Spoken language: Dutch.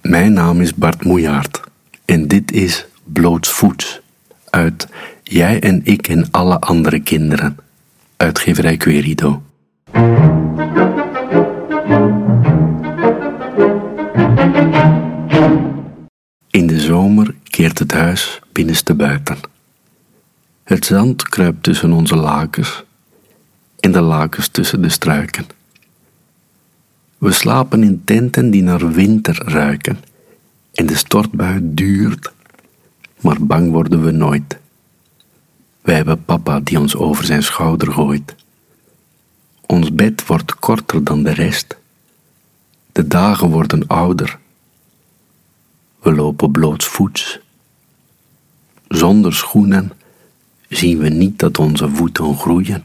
Mijn naam is Bart Moejaert en dit is Blootsvoets uit Jij en ik en alle andere kinderen, uitgeverij Querido. In de zomer keert het huis binnenste buiten. Het zand kruipt tussen onze lakens en de lakens tussen de struiken. We slapen in tenten die naar winter ruiken en de stortbui duurt, maar bang worden we nooit. Wij hebben papa die ons over zijn schouder gooit. Ons bed wordt korter dan de rest. De dagen worden ouder. We lopen blootsvoets. Zonder schoenen zien we niet dat onze voeten groeien.